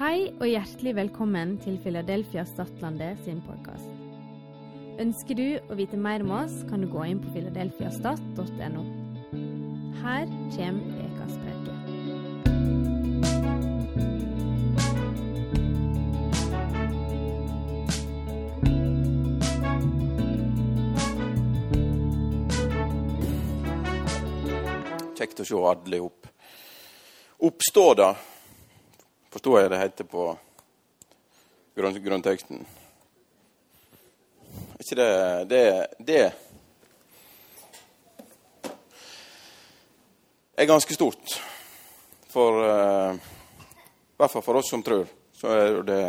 Hei og hjertelig velkommen til Philadelphia Stadlandet sin podkast. Ønsker du å vite mer om oss, kan du gå inn på filadelfiastat.no. Her kommer ukas preke. Kjekt å se alle opp. Oppstå, da, forstår jeg det heter på grunn, grunnteksten. Er ikke det det, det er ganske stort. For uh, hvert fall for oss som tror, så er det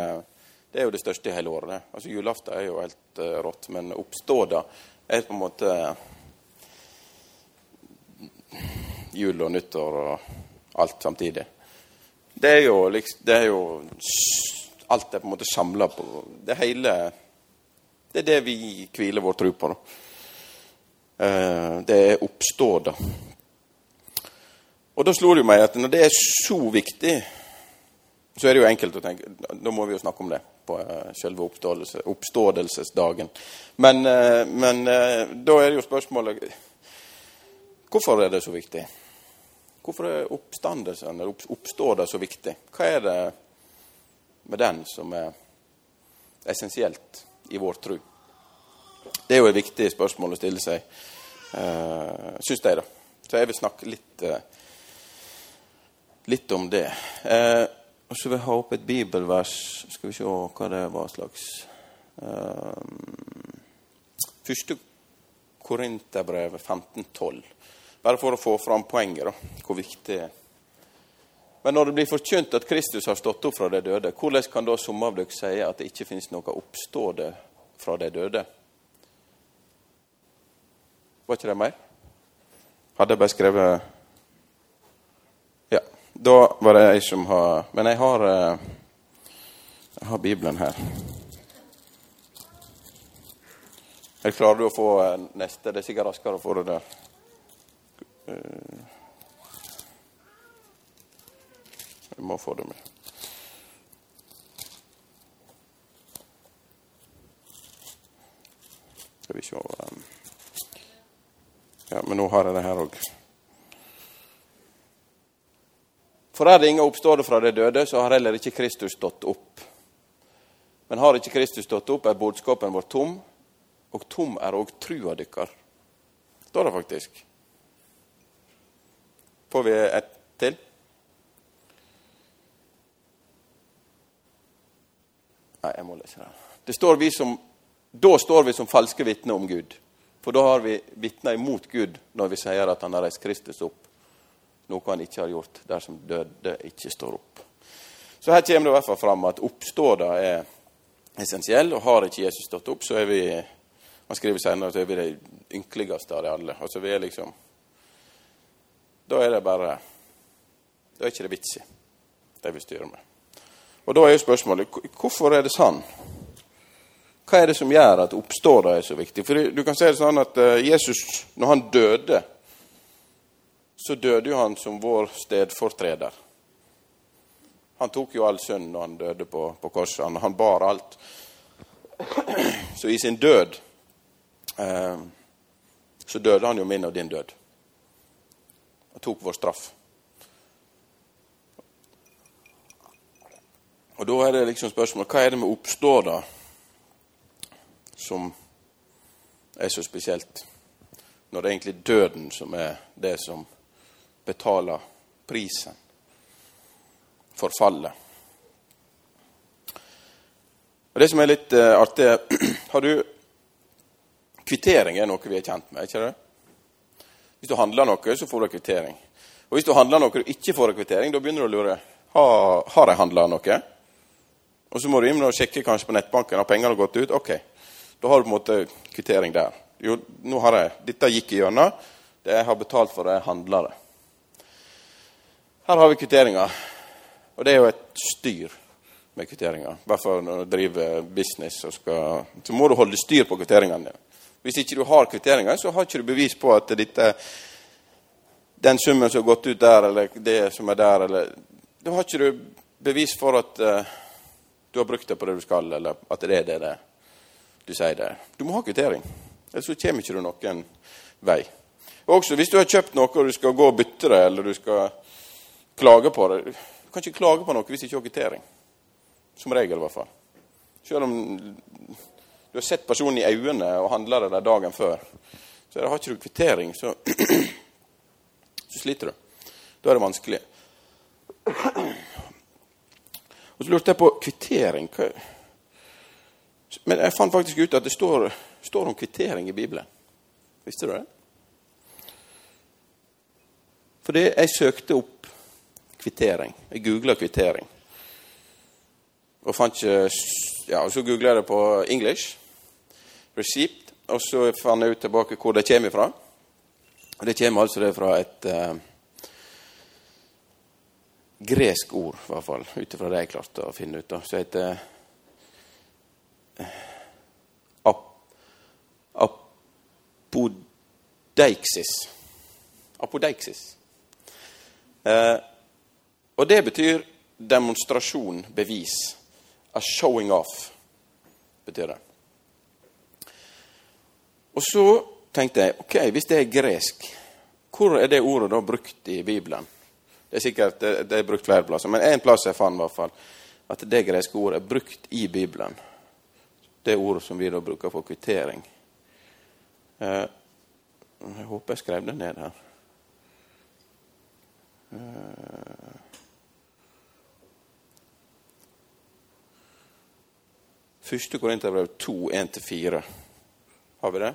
det er jo det største i hele året. det. Altså Julaften er jo helt uh, rått, men oppståda er på en måte jul og nyttår og alt samtidig. Det er jo liksom det er jo, Alt er på en måte samla på Det hele Det er det vi hviler vår tro på. Da. Eh, det er oppstående. Og da slo det meg at når det er så viktig, så er det jo enkelt å tenke Da må vi jo snakke om det på eh, selve oppståelse, oppstådelsesdagen. Men, eh, men da er det jo spørsmålet Hvorfor er det så viktig? Hvorfor er oppstandelsen, eller det så viktig? Hva er det med den som er essensielt i vår tro? Det er jo et viktig spørsmål å stille seg, uh, syns jeg. da. Så jeg vil snakke litt, uh, litt om det. Uh, og så vil jeg ha opp et bibelvers. Skal vi se hva det var slags Første Korinterbrev 1512. Bare for å få fram poenget, da, hvor viktig det er. Men når det blir forkynt at Kristus har stått opp fra de døde, hvordan kan da somme av dere si at det ikke finnes noe oppstående fra de døde? Var ikke det mer? Hadde jeg bare skrevet Ja. Da var det jeg som har Men jeg har, jeg har Bibelen her. Jeg klarer du å få neste? Det er sikkert raskere å få det der. Jeg må få det med. Skal vi se um, Ja, men nå har jeg det her òg. For er det ingen oppstående fra de døde, så har heller ikke Kristus stått opp. Men har ikke Kristus stått opp, er budskapen vår tom, og tom er òg trua dykkar. Står det faktisk. Får vi ett til? Nei, jeg må lese det. det står vi som, da står vi som falske vitner om Gud. For da har vi vitna imot Gud når vi sier at han har reist Kristus opp. Noe han ikke har gjort dersom døde ikke står opp. Så her kommer det i hvert fall fram at oppståda er essensiell. Og har ikke Jesus stått opp, så er vi han skriver senere at vi er de ynkeligste av de alle. Altså vi er liksom Da er det bare Da er ikke det vits i det vi styrer med. Og da er jo spørsmålet hvorfor er det sånn? Hva er det som gjør at oppståda er så viktig? For du kan si det sånn at Jesus, når han døde, så døde jo han som vår stedfortreder. Han tok jo all synd når han døde på, på korset. Han, han, bar alt. Så i sin død eh, så døde han jo min og din død. Han tok vår straff. Og da er det liksom spørsmålet hva er det med oppståda som er så spesielt, når det er egentlig døden som er det som betaler prisen for fallet. Og Det som er litt uh, artig Har du Kvittering er noe vi er kjent med, ikke det? Hvis du handler noe, så får du kvittering. Og Hvis du handler noe du ikke får kvittering, da begynner du å lure. Har, har jeg handla noe? Og så må du inn og sjekke kanskje på nettbanken. Har pengene gått ut? Ok. Da har du på en måte kvittering der. Jo, nå har jeg, Dette gikk igjennom. Det jeg har betalt for, det er handlere. Her har vi kvitteringer. Og det er jo et styr med kvitteringer. I hvert fall når du driver business, så, skal, så må du holde styr på kvitteringene dine. Hvis ikke du har kvitteringer, så har ikke du bevis på at dette, den summen som har gått ut der, eller det som er der, eller Da har ikke du bevis for at uh, du har brukt det på det du skal, eller at det er det, det du sier det. Du må ha kvittering, ellers så kommer ikke du noen vei. Også Hvis du har kjøpt noe og du skal gå og bytte det, eller du skal klage på det Du kan ikke klage på noe hvis du ikke har kvittering. Som regel, i hvert fall. Selv om du har sett personen i øynene og handla det der dagen før, så har ikke du kvittering, så, så sliter du. Da er det vanskelig. Og så lurte jeg på kvittering. Men jeg fant faktisk ut at det står, står om kvittering i Bibelen. Visste du det? Fordi jeg søkte opp kvittering. Jeg googla kvittering. Og fant ikke Ja, så googla jeg det på English. Receipt. Og så fant jeg ut tilbake hvor det kommer fra. Det kommer altså det fra et uh, gresk ord, i hvert fall, ut ifra det jeg klarte å finne ut. da, Som heter uh, apodeiksis. Apodeiksis. Uh, og det betyr demonstrasjon, bevis. A showing off, betyr det. Og så tenkte jeg ok, hvis det er gresk, hvor er det ordet da brukt i Bibelen? Det er sikkert det, er brukt flere plasser, men én plass jeg fant i hvert fall, at det greske ordet er brukt i Bibelen. Det ordet som vi da bruker for kvittering. Eh, jeg håper jeg skrev det ned her. Eh, Første Korinterbrev 2, 1-4. Har vi det?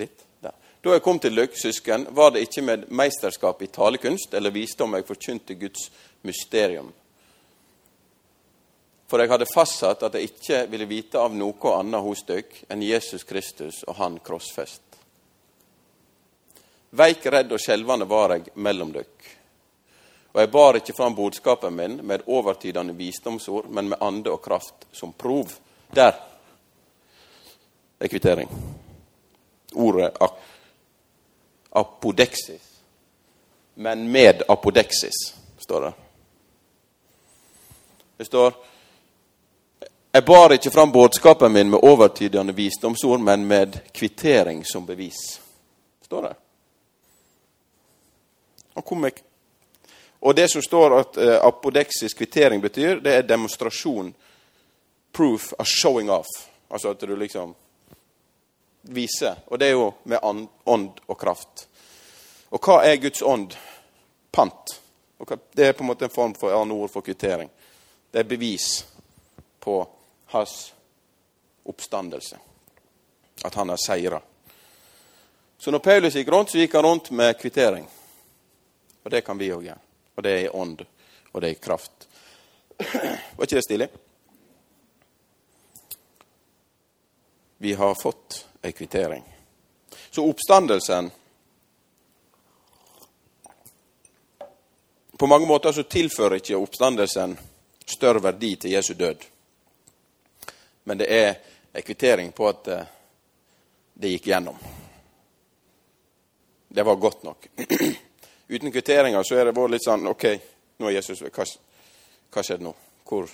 Litt? Der. Da jeg kom til løkkesøsken, var det ikke med meisterskap i talekunst eller visdom jeg forkynte Guds mysterium for jeg hadde fastsatt at jeg ikke ville vite av noe annet hos dere enn Jesus Kristus og Han krossfest. Veik, redd og skjelvende var jeg mellom dykk. Og jeg bar ikke fram budskapen min med overtydende visdomsord, men med ande og kraft som prov. Der er kvittering. Ordet apodeksis. Men med apodeksis, står det. Det står jeg bar ikke fram budskapen min med overtydende visdomsord, men med kvittering som bevis. Står det. Og, og det som står at uh, apodeksisk kvittering betyr, det er demonstrasjon. Proof of showing off. Altså at du liksom viser. Og det er jo med ånd og kraft. Og hva er Guds ånd? Pant. det er på en måte en form for annet ord for kvittering. Det er bevis på hans oppstandelse. At han har seira. Så når Paulus gikk rundt, så gikk han rundt med kvittering. Og det kan vi òg gjøre. Og det er i ånd, og det er i kraft. Var ikke det stilig? Vi har fått ei kvittering. Så oppstandelsen På mange måter så tilfører ikke oppstandelsen større verdi til Jesu død. Men det er en kvittering på at eh, det gikk gjennom. Det var godt nok. Uten kvitteringer så er det vært litt sånn OK, nå er Jesus Hva, hva skjedde nå? Hvor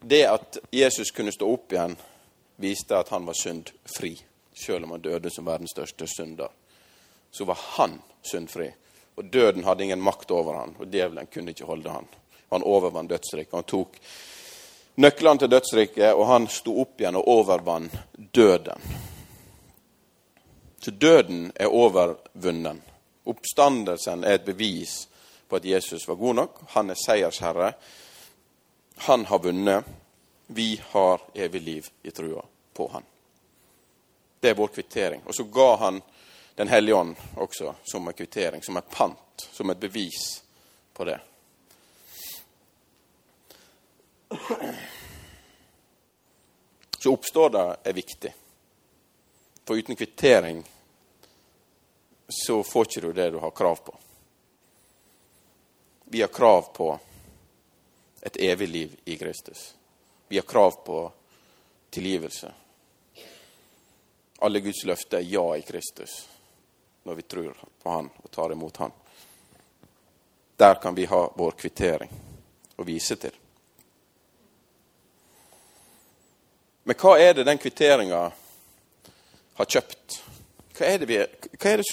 Det at Jesus kunne stå opp igjen, viste at han var syndfri. Selv om han døde som verdens største synder, så var han syndfri. Og døden hadde ingen makt over han, og djevelen kunne ikke holde han. Han overvant dødsriket. Han tok nøklene til dødsriket, og han sto opp igjen og overvant døden. Så døden er overvunnen. Oppstandelsen er et bevis på at Jesus var god nok. Han er seiersherre. Han har vunnet. Vi har evig liv i trua på han. Det er vår kvittering. Og så ga han Den hellige ånd også som en kvittering, som et pant, som et bevis på det. Så oppstår det er viktig. For uten kvittering så får ikke du det du har krav på. Vi har krav på et evig liv i Kristus. Vi har krav på tilgivelse. Alle Guds løfter er ja i Kristus. når vi tror på Han og tar imot Han. Der kan vi ha vår kvittering å vise til. Men hva er det den kvitteringa har kjøpt? Hva er det, vi, hva er det,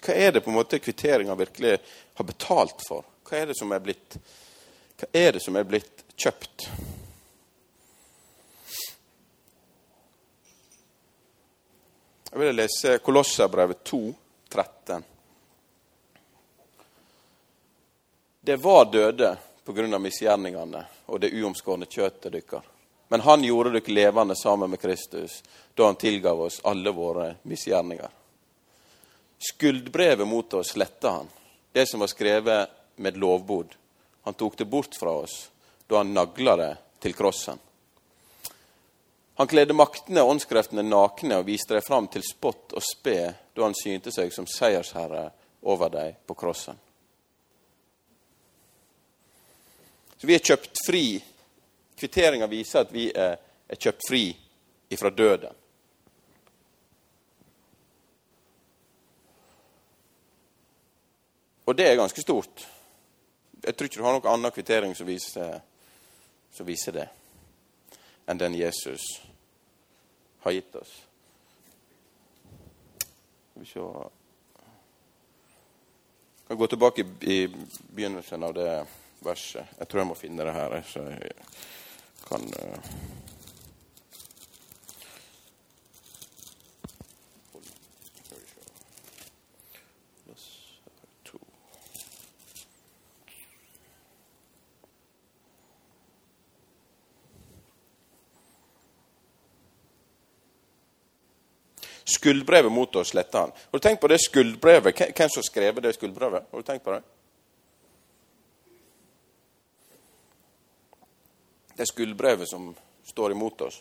hva er det på en måte kvitteringa virkelig har betalt for? Hva er det som er blitt, hva er det som er blitt kjøpt? Jeg vil lese Kolosserbrevet 2, 13. Det var døde av misgjerningene og det uomskårne kjøttet deres. Men han gjorde dere levende sammen med Kristus da han tilgav oss alle våre misgjerninger. Skuldbrevet mot oss sletta han, det som var skrevet med lovbod. Han tok det bort fra oss da han nagla det til krossen. Han kledde maktene og åndskreftene nakne og viste dem fram til spott og spe da han synte seg som seiersherre over dem på krossen. Så vi er kjøpt fri. Kvitteringa viser at vi er, er kjøpt fri ifra døden. Og det er ganske stort. Jeg tror ikke du har noen annen kvittering som viser, som viser det, enn den Jesus har gitt oss. Skal vi se Jeg kan gå tilbake i begynnelsen av det verset. Jeg tror jeg må finne det her, så jeg kan uh... Skuldbrevet mot oss letta han. Har du tenkt på det skuldbrevet? Hvem som skrev det skuldbrevet? Har du tenkt på det? Det skuldbrevet som står imot oss.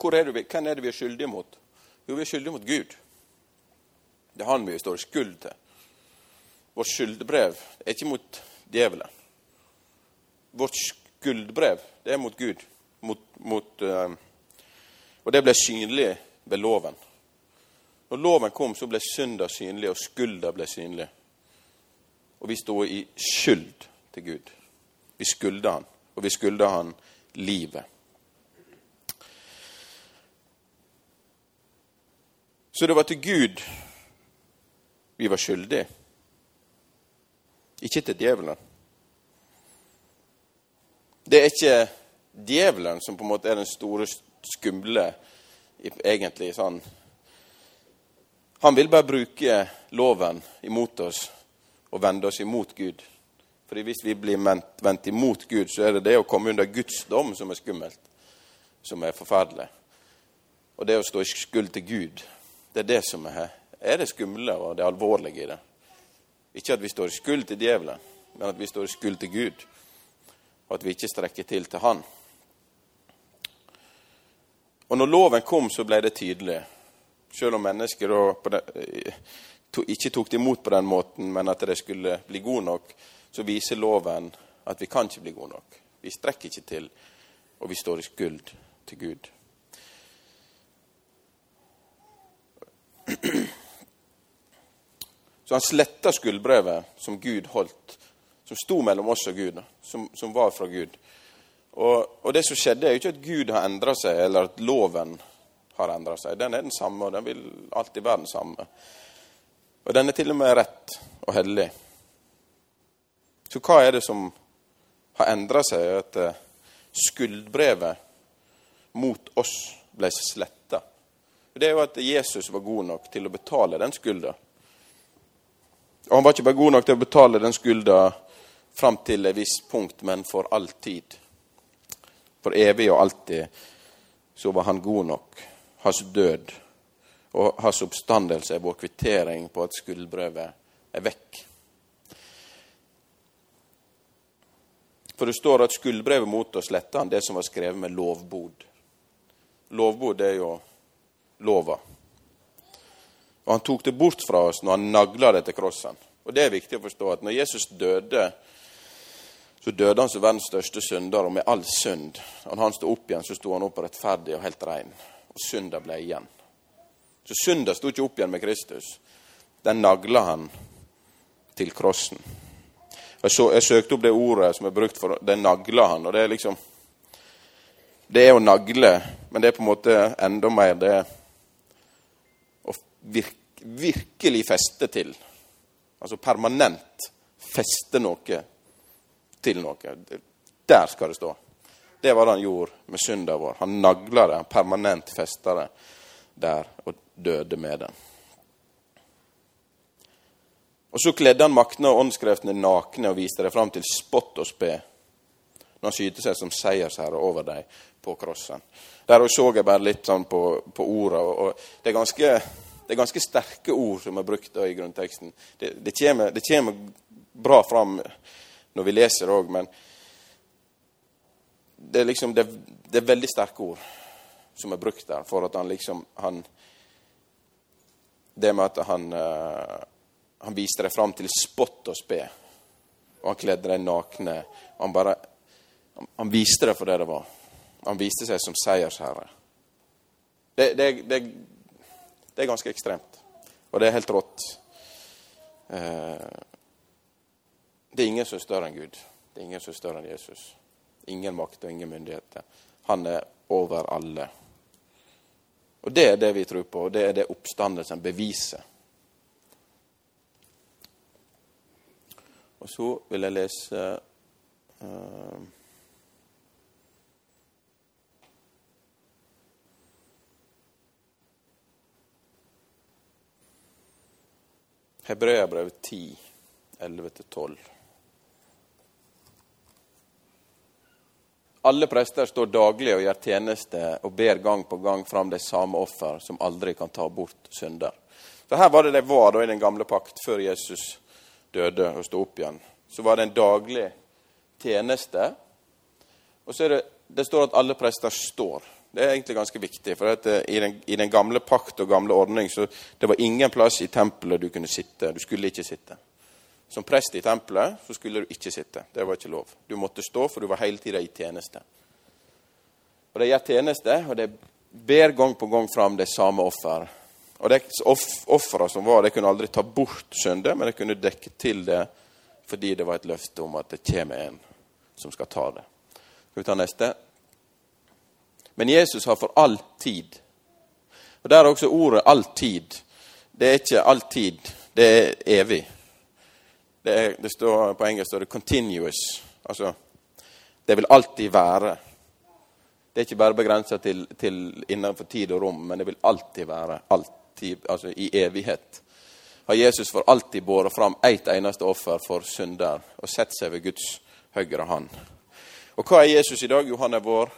Hvor er det, hvem er det vi er skyldige mot? Jo, vi er skyldige mot Gud. Det er han vi står i skuld til. Vårt skyldbrev er ikke mot djevelen. Vårt skuldbrev det er mot Gud. Mot, mot, uh, og det ble synlig ved loven. Når loven kom, så ble synda synlig, og skulder ble synlig. Og vi sto i skyld til Gud. Vi skulder han, og vi skulder han livet. Så det var til Gud vi var skyldige, ikke til djevelen. Det er ikke djevelen som på en måte er den store skumle, egentlig sånn Han vil bare bruke loven imot oss og vende oss imot Gud. Fordi Hvis vi blir vendt imot Gud, så er det det å komme under Guds dom som er skummelt, som er forferdelig. Og det å stå i skuld til Gud, det er det som er, er det skumle og det alvorlige i det. Ikke at vi står i skuld til djevelen, men at vi står i skuld til Gud. Og at vi ikke strekker til til Han. Og når loven kom, så ble det tydelig. Selv om to, ikke tok det imot på den måten, men at det skulle bli god nok, så viser loven at vi kan ikke bli gode nok. Vi strekker ikke til, og vi står i skuld til Gud. Så han sletta skuldbrevet som Gud holdt, som sto mellom oss og Gud, som, som var fra Gud. Og, og, det som skjedde, er jo ikke at Gud har endra seg, eller at loven har endra seg. Den er den samme, og den vil alltid være den samme. Og den er til og med rett og hellig. Så hva er det som har endra seg? At eh, skuldbrevet mot oss ble sletta. Det er jo at Jesus var god nok til å betale den skulda. Og han var ikke bare god nok til å betale den skulda fram til et visst punkt, men for all tid. For evig og alltid så var han god nok. Hans død og hans oppstandelse er vår kvittering på at skuldbrevet er vekk. For det står at skuldbrevet mot oss letta han det som var skrevet med lovbod. Lovbod er jo lova. Og han tok det bort fra oss når han nagla det til krossen. Og det er viktig å forstå at når Jesus døde, så døde han som verdens største synder, og med all synd. Og når han sto opp igjen, så sto han opp rettferdig og helt rein. Og synda ble igjen. Så synda sto ikke opp igjen med Kristus. Den nagla han til krossen. Jeg, så, jeg, søkte opp det ordet som er brukt for det nagla han, og det er liksom Det er å nagle, men det er på en måte enda mer det å virke, virkelig feste til. Altså permanent feste noe til noe. Der skal det stå. Det var det han gjorde med synda vår. Han nagla det, han permanent festa det der og døde med det. Og så kledde han maktene og åndskreftene nakne og viste dem fram til spott og spe når han skyter seg som seiersherre over dem på krossen. Der så jeg bare litt sånn på, på orda. Og, og det, er ganske, det, er ganske, sterke ord som er brukt i grunnteksten. Det, det, kommer, det, kommer, bra fram når vi leser det òg, men det er liksom det, er veldig sterke ord som er brukt der for at han liksom han, Det med at han uh, han viste det fram til spott og spe. Og han kledde dem nakne. Og han bare han, han viste det for det det var. Han viste seg som seiersherre. Det, det, det, det, er ganske ekstremt. Og det er helt rått. Eh, det er ingen som er større enn Gud. Det er ingen som er større enn Jesus. Ingen makt og ingen myndigheter. Han er over alle. Og det er det vi tror på, og det er det oppstandelsen beviser. Og så vil jeg lese uh, Hebreabrev 10, 11-12. Alle prester står daglig og gjør tjeneste og ber gang på gang fram de samme offer som aldri kan ta bort synder. Så Her var det de var da i den gamle pakt, før Jesus døde og sto opp igjen, så var det en daglig tjeneste. Og så er det, det står at alle prester står. Det er egentlig ganske viktig. For eh, i, den, i, den, gamle pakt og gamle ordning så det var ingen plass i tempelet du kunne sitte. Du skulle ikke sitte. Som prest i tempelet så skulle du ikke sitte. Det var ikke lov. Du måtte stå, for du var hele tida i tjeneste. Og De gjør tjeneste, og de ber gang på gang fram det samme offer og de ofra som var, de kunne aldri ta bort syndet, men de kunne dekke til det fordi det var et løfte om at det kommer en som skal ta det. Skal vi ta neste? Men Jesus har for all tid. Og Der er også ordet 'all tid'. Det er ikke all tid, det er evig. Det, er, det står, på engelsk står det 'continuous'. Altså, det vil alltid være. Det er ikke bare begrensa til, til innenfor tid og rom, men det vil alltid være. Alltid, altså i evighet, har Jesus for alltid båret fram ett eneste offer for synder og sett seg ved Guds høyre hånd. Og hva er Jesus i dag? Jo, han er vår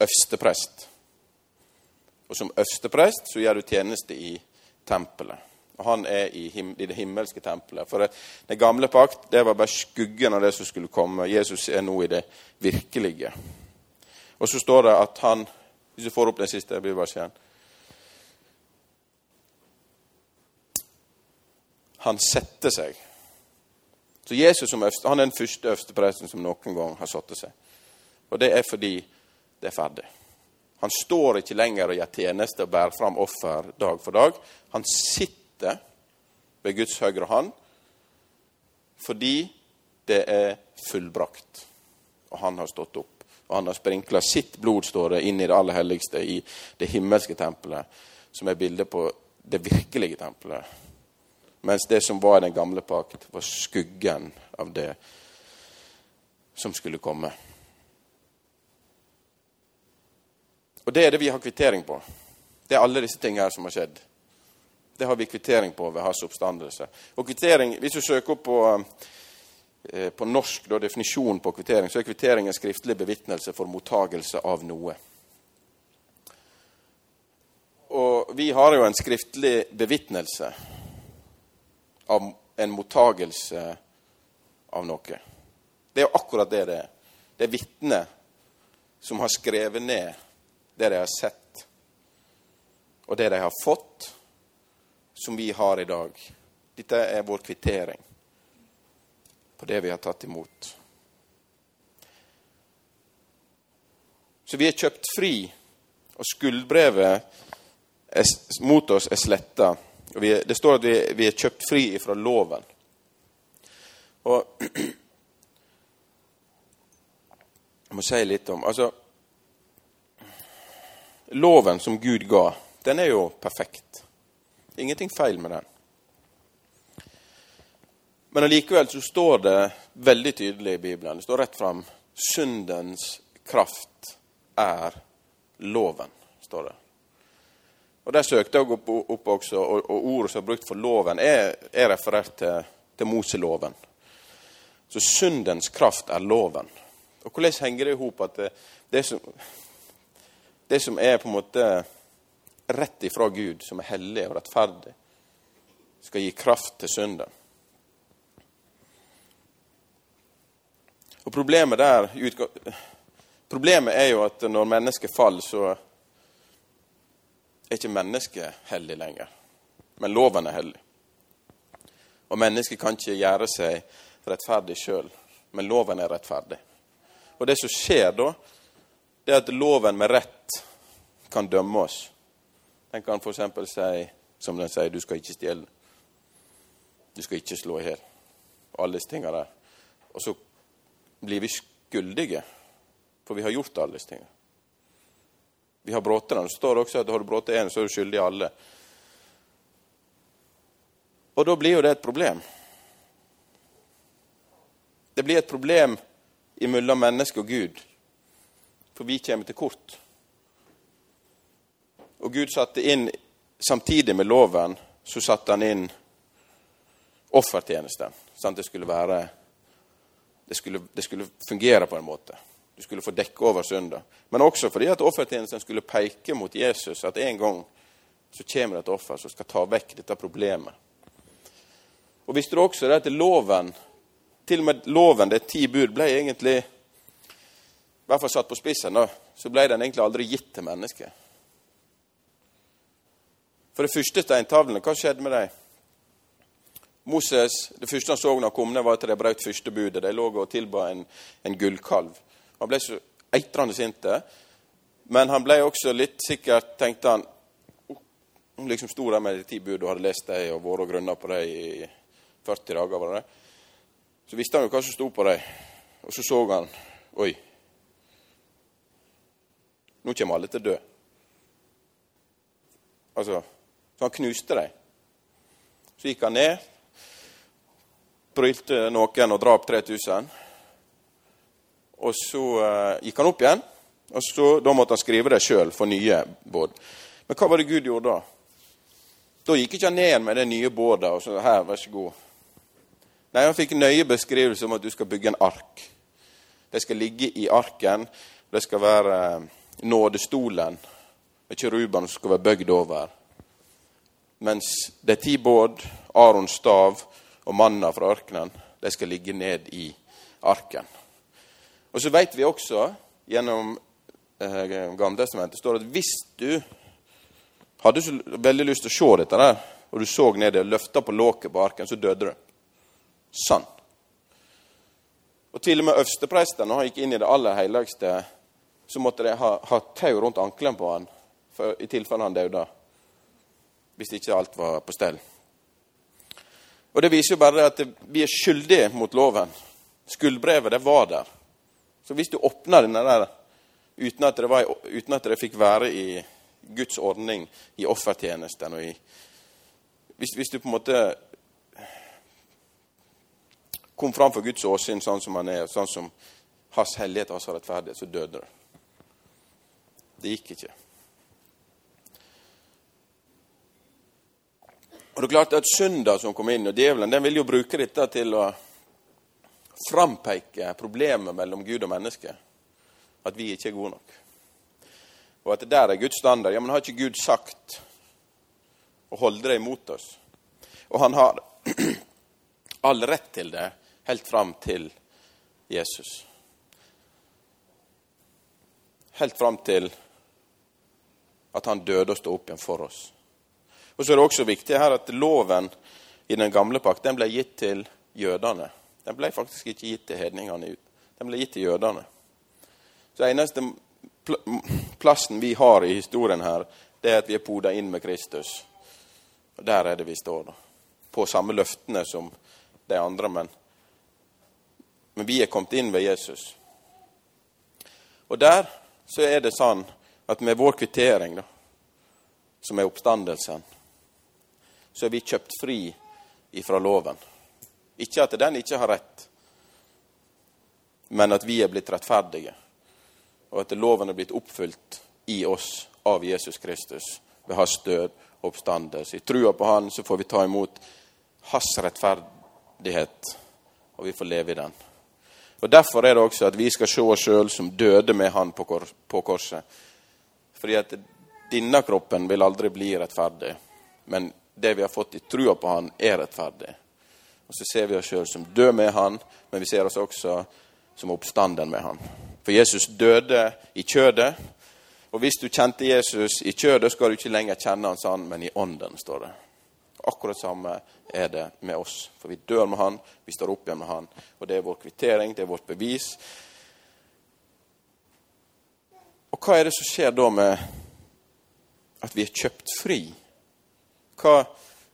øversteprest. Og som øversteprest så gjør du tjeneste i tempelet. Og han er i, him i, det himmelske tempelet. For det, det gamle pakt det var bare skuggen av det som skulle komme. Jesus er nå i det virkelige. Og så står det at han Hvis du får opp den siste bibelversen han setter seg. Så Jesus som øvste, han er den første øverstepresten som noen gang har satt seg. Og det er fordi det er ferdig. Han står ikke lenger og gjør tjeneste og bærer fram offer dag for dag. Han sitter ved Guds høyre hånd fordi det er fullbrakt. Og han har stått opp. Og han har sprinkla sitt blod, står det, inn i det aller helligste, i det himmelske tempelet, som er bildet på det virkelige tempelet mens det som var i den gamle pakt, var skuggen av det som skulle komme. Og det er det vi har kvittering på. Det er alle disse tingene her som har skjedd. Det har vi kvittering på ved hans oppstandelse. Og kvittering, Hvis du søker på, eh, på norsk da, definisjon på kvittering, så er kvittering en skriftlig bevitnelse for mottagelse av noe. Og vi har jo en skriftlig bevitnelse av en mottagelse av noe. Det er jo akkurat det det er. Det er vitnet som har skrevet ned det de har sett, og det de har fått, som vi har i dag. Dette er vår kvittering på det vi har tatt imot. Så vi er kjøpt fri, og skuldbrevet er, mot oss er sletta. Det står at vi, vi er kjøpt fri fra loven. Og Jeg må si litt om Altså, loven som Gud ga, den er jo perfekt. Ingenting feil med den. Men allikevel så står det veldig tydelig i Bibelen, det står rett fram syndens kraft er loven, står det. Og Der søkte jeg opp, opp også, og, og, ordet som er brukt for loven, er, er referert til, til Moseloven. Så syndens kraft er loven. Og Hvordan henger det i hop at det, det, som, det som er på en måte rett ifra Gud, som er hellig og rettferdig, skal gi kraft til synden? Og Problemet der Problemet er jo at når mennesket faller, så er ikke mennesket hellig lenger. Men loven er hellig. Og mennesket kan ikke gjøre seg rettferdig sjøl, men loven er rettferdig. Og det som skjer da, det er at loven med rett kan dømme oss. Den kan f.eks. si, som den sier, du skal ikke stjele. Du skal ikke slå i hjel. Alle disse tingene der. Og så blir vi skyldige, for vi har gjort alle disse tingene. Vi har brutt den. Det står også at har du brutt én, så er du skyldig i alle. Og da blir jo det et problem. Det blir et problem imellom menneske og Gud, for vi kommer til kort. Og Gud satte inn, samtidig med loven, så satte han inn offertjenesten. Sånn det skulle være det skulle, det skulle, fungere på en måte. Du skulle få dekke over synda. Men også fordi at offertjenesten skulle peke mot Jesus, at en gang så kommer det et offer som skal ta vekk dette problemet. Og Visste du også det at loven, til og med loven, det ti bud, ble egentlig i hvert fall satt på spissen, så ble den egentlig aldri gitt til mennesket. For det første steintavlene, hva skjedde med dem? Moses, Det første han så når han kom ned, var at de brøt første budet. De lå og tilba en, en gullkalv. Han ble så eitrende sint. Men han ble også litt sikkert, tenkte han Han liksom sto der med de ti bud og hadde lest dem og vært og grunna på dem i 40 dager. var det. Så visste han jo hva som sto på dem. Og så så han Oi. Nå kommer alle til å dø. Altså, Så han knuste dem. Så gikk han ned, brylte noen og drap 3000. Og så uh, gikk han opp igjen, og så, da måtte han skrive det sjøl for nye båd. Men hva var det Gud gjorde da? Da gikk ikke han ned med det nye bådet og så her, vær så god. Nei, han fikk nøye beskrivelse om at du skal bygge en ark. Det skal ligge i arken. Det skal være uh, nådestolen med kirubene som skal være bøgd over. Mens er ti båd, Arons stav og manna fra ørkenen, de skal ligge ned i arken. Og så vet vi også gjennom eh, Gamletestamentet står at hvis du hadde så veldig lyst til å se dette der, og du så ned og løfta på låket på arken, så døde du. Sann. Og til og med øverstepresten, når han gikk inn i det aller helligste, så måtte de ha, ha tau rundt ankelen på han for, i tilfelle han døde. Hvis ikke alt var på stell. Og Det viser jo bare at vi er skyldige mot loven. Skuldbrevet, det var der. Så hvis du åpna denne der uten at, det var, uten at det fikk være i Guds ordning, i offertjenesten og i hvis, hvis, du på en måte kom fram for Guds åsyn sånn som han er, sånn som hans hellighet og hans rettferdighet, så døde du. Det gikk ikke. Og det er klart at Synda som kom inn, og djevelen, den vil jo bruke dette til å frampeke problemet mellom Gud og menneske. At vi ikke er gode nok. Og at det der er Guds standard. Ja, men har ikke Gud sagt å holde det imot oss? Og han har all rett til det helt fram til Jesus. Helt fram til at han døde og sto opp igjen for oss. Og så er det også viktig her at loven i den gamle pakt den ble gitt til jødene. Den ble faktisk ikke gitt til hedningene. Den ble gitt til jødene. Så eneste plassen vi har i historien her, det er at vi er poda inn med Kristus. Og Der er det vi står. da. På samme løftene som de andre, men, men vi er kommet inn ved Jesus. Og der så er det sånn at med vår kvittering, da, som er oppstandelsen, så er vi kjøpt fri ifra loven. Ikke at den ikke har rett, men at vi er blitt rettferdige, og at loven er blitt oppfylt i oss av Jesus Kristus ved hans død og oppstandelse. I trua på Han så får vi ta imot hans rettferdighet, og vi får leve i den. Og Derfor er det også at vi skal se oss sjøl som døde med Han på, kor på korset. Fordi at denne kroppen vil aldri bli rettferdig, men det vi har fått i trua på Han, er rettferdig. Og Så ser vi oss sjøl som død med Han, men vi ser oss også som oppstanden med Han. For Jesus døde i kjødet. Og hvis du kjente Jesus i kjødet, skal du ikke lenger kjenne han sånn, men i ånden, står det. Akkurat samme er det med oss. For vi dør med han, vi står opp igjen med han. Og det er vår kvittering, det er vårt bevis. Og hva er det som skjer da med at vi er kjøpt fri? Hva,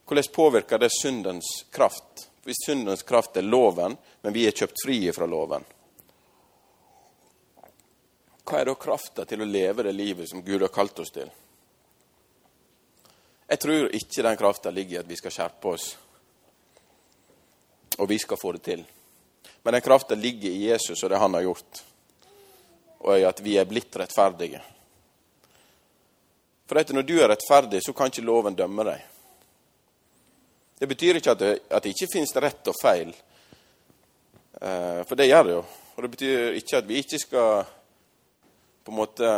hvordan påvirker det syndens kraft? Hvis syndens kraft er loven, men vi er kjøpt fri fra loven, hva er da krafta til å leve det livet som Gud har kalt oss til? Jeg tror ikke den krafta ligger i at vi skal skjerpe oss, og vi skal få det til. Men den krafta ligger i Jesus og det han har gjort, og i at vi er blitt rettferdige. For når du er rettferdig, så kan ikke loven dømme deg. Det betyr ikke at det, at det ikke finnes rett og feil, eh, for det gjør det jo. Og det betyr ikke at vi ikke skal på en måte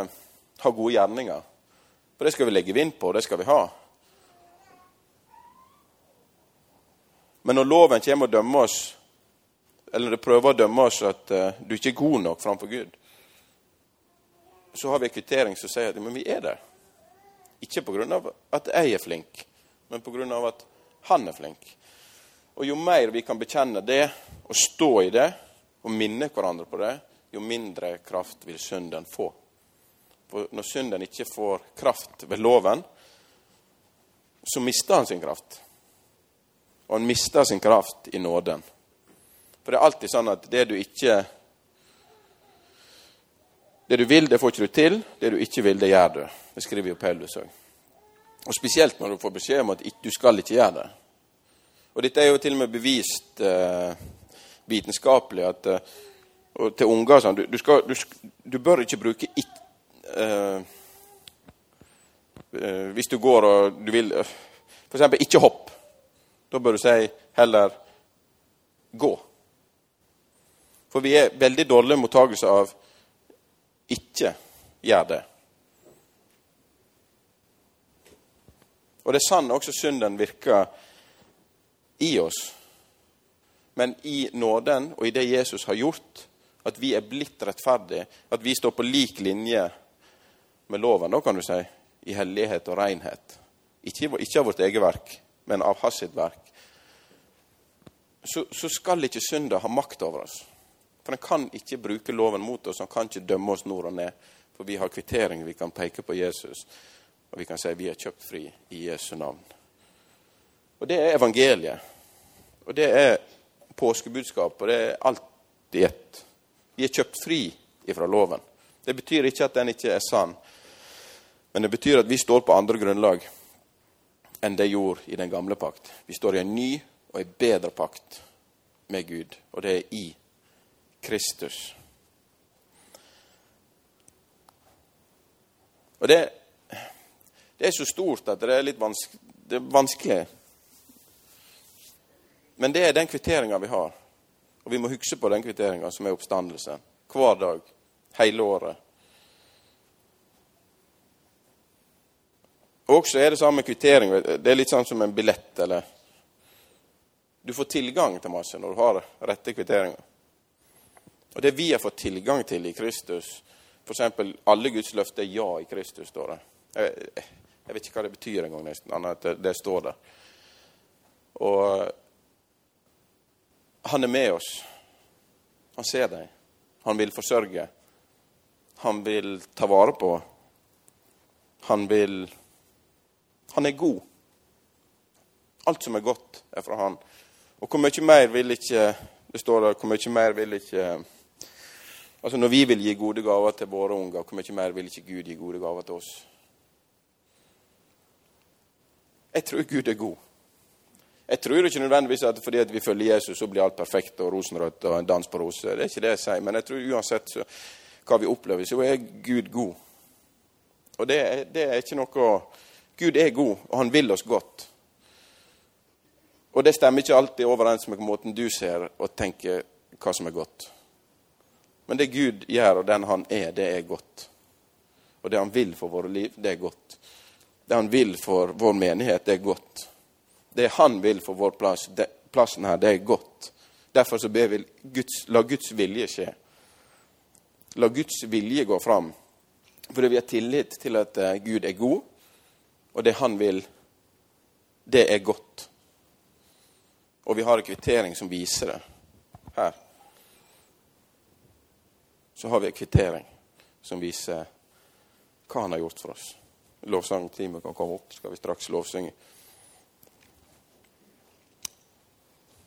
ha gode gjerninger. For det skal vi legge vind på, og det skal vi ha. Men når loven kommer og dømmer oss, eller det prøver å dømme oss at eh, du ikke er god nok framfor Gud, så har vi en kvittering som sier at men vi er der. Ikke pga. at jeg er flink, men pga. at han er flink. Og jo mer vi kan bekjenne det og stå i det og minne hverandre på det, jo mindre kraft vil synden få. For når synden ikke får kraft ved loven, så mister han sin kraft. Og han mister sin kraft i nåden. For det er alltid sånn at det du ikke Det du vil, det får ikke du til. Det du ikke vil, det gjør du. Det skriver jo Paulus òg. Og spesielt når du får beskjed om at du skal ikke gjøre det. Og dette er jo til og med bevist eh, vitenskapelig at eh, og til unger sånn, du, du, skal, du, du, bør ikke bruke it, eh, eh, Hvis du går og du vil eh, F.eks. ikke hopp. Da bør du si heller gå. For vi er veldig dårlige mottakelse av ikke gjør det. Og det er sann også synden virker i oss. Men i nåden og i det Jesus har gjort, at vi er blitt rettferdige, at vi står på lik linje med loven, da kan du si, i hellighet og renhet. Ikke, ikke av vårt eget verk, men av hans sitt verk. Så, så skal ikke synda ha makt over oss. For den kan ikke bruke loven mot oss, den kan ikke dømme oss nord og ned. For vi har kvittering, vi kan peke på Jesus, og vi kan si vi er kjøpt fri i Jesu navn. Og det er evangeliet. Og det er påskebudskap, og det er alt i ett. Vi er kjøpt fri ifra loven. Det betyr ikke at den ikke er sann, men det betyr at vi står på andre grunnlag enn det gjorde i den gamle pakt. Vi står i en ny og en bedre pakt med Gud, og det er i Kristus. Og det, det er så stort at det er litt vanske, det er vanskelig. Men det er den kvitteringa vi har. Og vi må huske på den kvitteringa som er oppstandelse. Hver dag, hele året. Og også er det samme kvittering. Det er litt sånn som en billett, eller Du får tilgang til masse når du har rette kvitteringer. Og det vi har fått tilgang til i Kristus, f.eks. alle Guds løfter er ja i Kristus, står det. Jeg, vet ikke hva det betyr engang, nesten, annet at det, står der. Og han er med oss. Han ser deg. Han vil forsørge. Han vil ta vare på. Han vil Han er god. Alt som er godt, er fra Han. Og hvor mye mer vil ikke Det står der hvor mye mer vil ikke Altså Når vi vil gi gode gaver til våre unger, hvor mye mer vil ikke Gud gi gode gaver til oss? Jeg tror Gud er god. Jeg tror ikke nødvendigvis at fordi at vi følger Jesus, så blir alt perfekt og rosenrødt og en dans på roser. Det er ikke det jeg sier. Men jeg tror uansett så, hva vi opplever, så er Gud god. Og det, det er ikke noe Gud er god, og han vil oss godt. Og det stemmer ikke alltid overens med måten du ser og tenker hva som er godt. Men det Gud gjør, og den han er, det er godt. Og det han vil for våre liv, det er godt. Det han vil for vår menighet, det er godt. Det han vil for vår plass, det, plassen her, det er godt. Derfor så ber vi Guds, la Guds vilje skje. La Guds vilje gå fram. Fordi vi har tillit til at uh, Gud er god, og det han vil, det er godt. Og vi har en kvittering som viser det. Her. Så har vi en kvittering som viser hva han har gjort for oss. Lovsangteamet kan komme opp, skal vi straks lovsynge.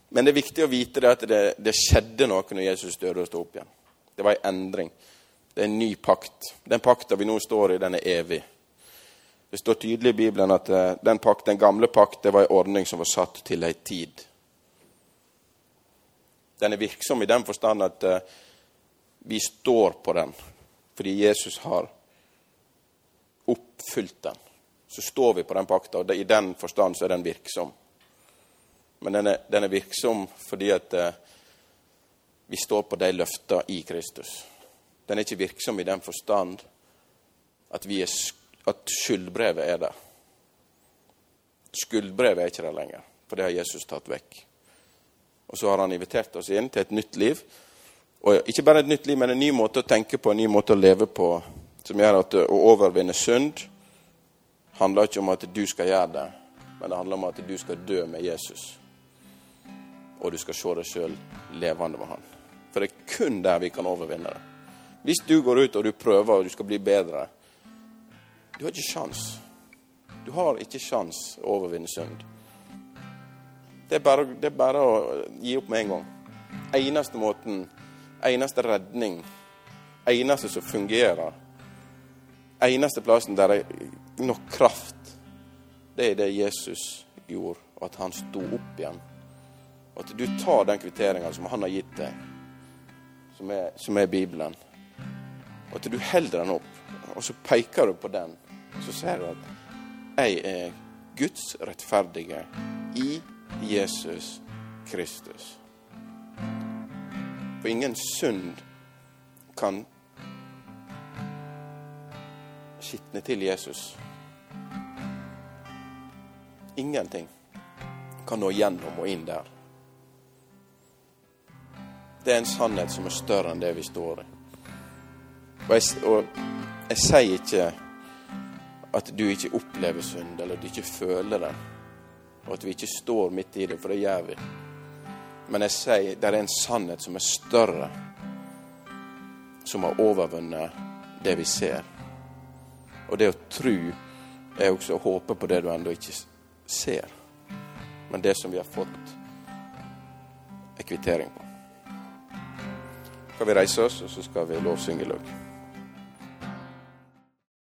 Men det er viktig å vite det at det, det skjedde noe når Jesus døde og sto opp igjen. Det var en endring. Det er en ny pakt. Den pakta vi nå står i, den er evig. Det står tydelig i Bibelen at eh, den, pakt, den gamle pakt det var en ordning som var satt til ei tid. Den er virksom i den forstand at uh, vi står på den fordi Jesus har oppfylt den. Så står vi på den pakta, og i den forstand så er den virksom. Men den er, den er virksom fordi at eh, vi står på de løfta i Kristus. Den er ikke virksom i den forstand at, er, at skyldbrevet er der. Skuldbrevet er ikke der lenger, for det har Jesus tatt vekk. Og så har han invitert oss inn til et nytt liv. Og ikke bare et nytt liv, men en ny måte å tenke på, en ny måte å leve på, som gjør at å overvinne synd handler ikke om at du skal gjøre det, men det handler om at du skal dø med Jesus. Og du skal se deg sjøl levende med han. For det er kun der vi kan overvinne det. Hvis du går ut og du prøver og du skal bli bedre Du har ikke sjans. Du har ikke sjans å overvinne synd. Det er, bare, det er bare å gi opp med en gang. Eneste måten, eneste redning, eneste som fungerer, eneste plassen der det er nok kraft, det er det Jesus gjorde, og at han sto opp igjen. Og at du tar den kvitteringa som han har gitt deg, som er, som er Bibelen og at du holder den opp, og så peker du på den, så ser du at jeg er Guds rettferdige i Jesus Kristus. For ingen synd kan skitne til Jesus. Ingenting kan nå gjennom og inn der. Det er en sannhet som er større enn det vi står i. Og jeg, og jeg sier ikke at du ikke opplever synd, eller du ikke føler det, og at vi ikke står midt i det, for det gjør vi. Men jeg sier det er en sannhet som er større, som har overvunnet det vi ser. Og det å tro er også å håpe på det du ennå ikke ser, men det som vi har fått er kvittering på. Skal vi reise oss, og så skal vi lovsynge i.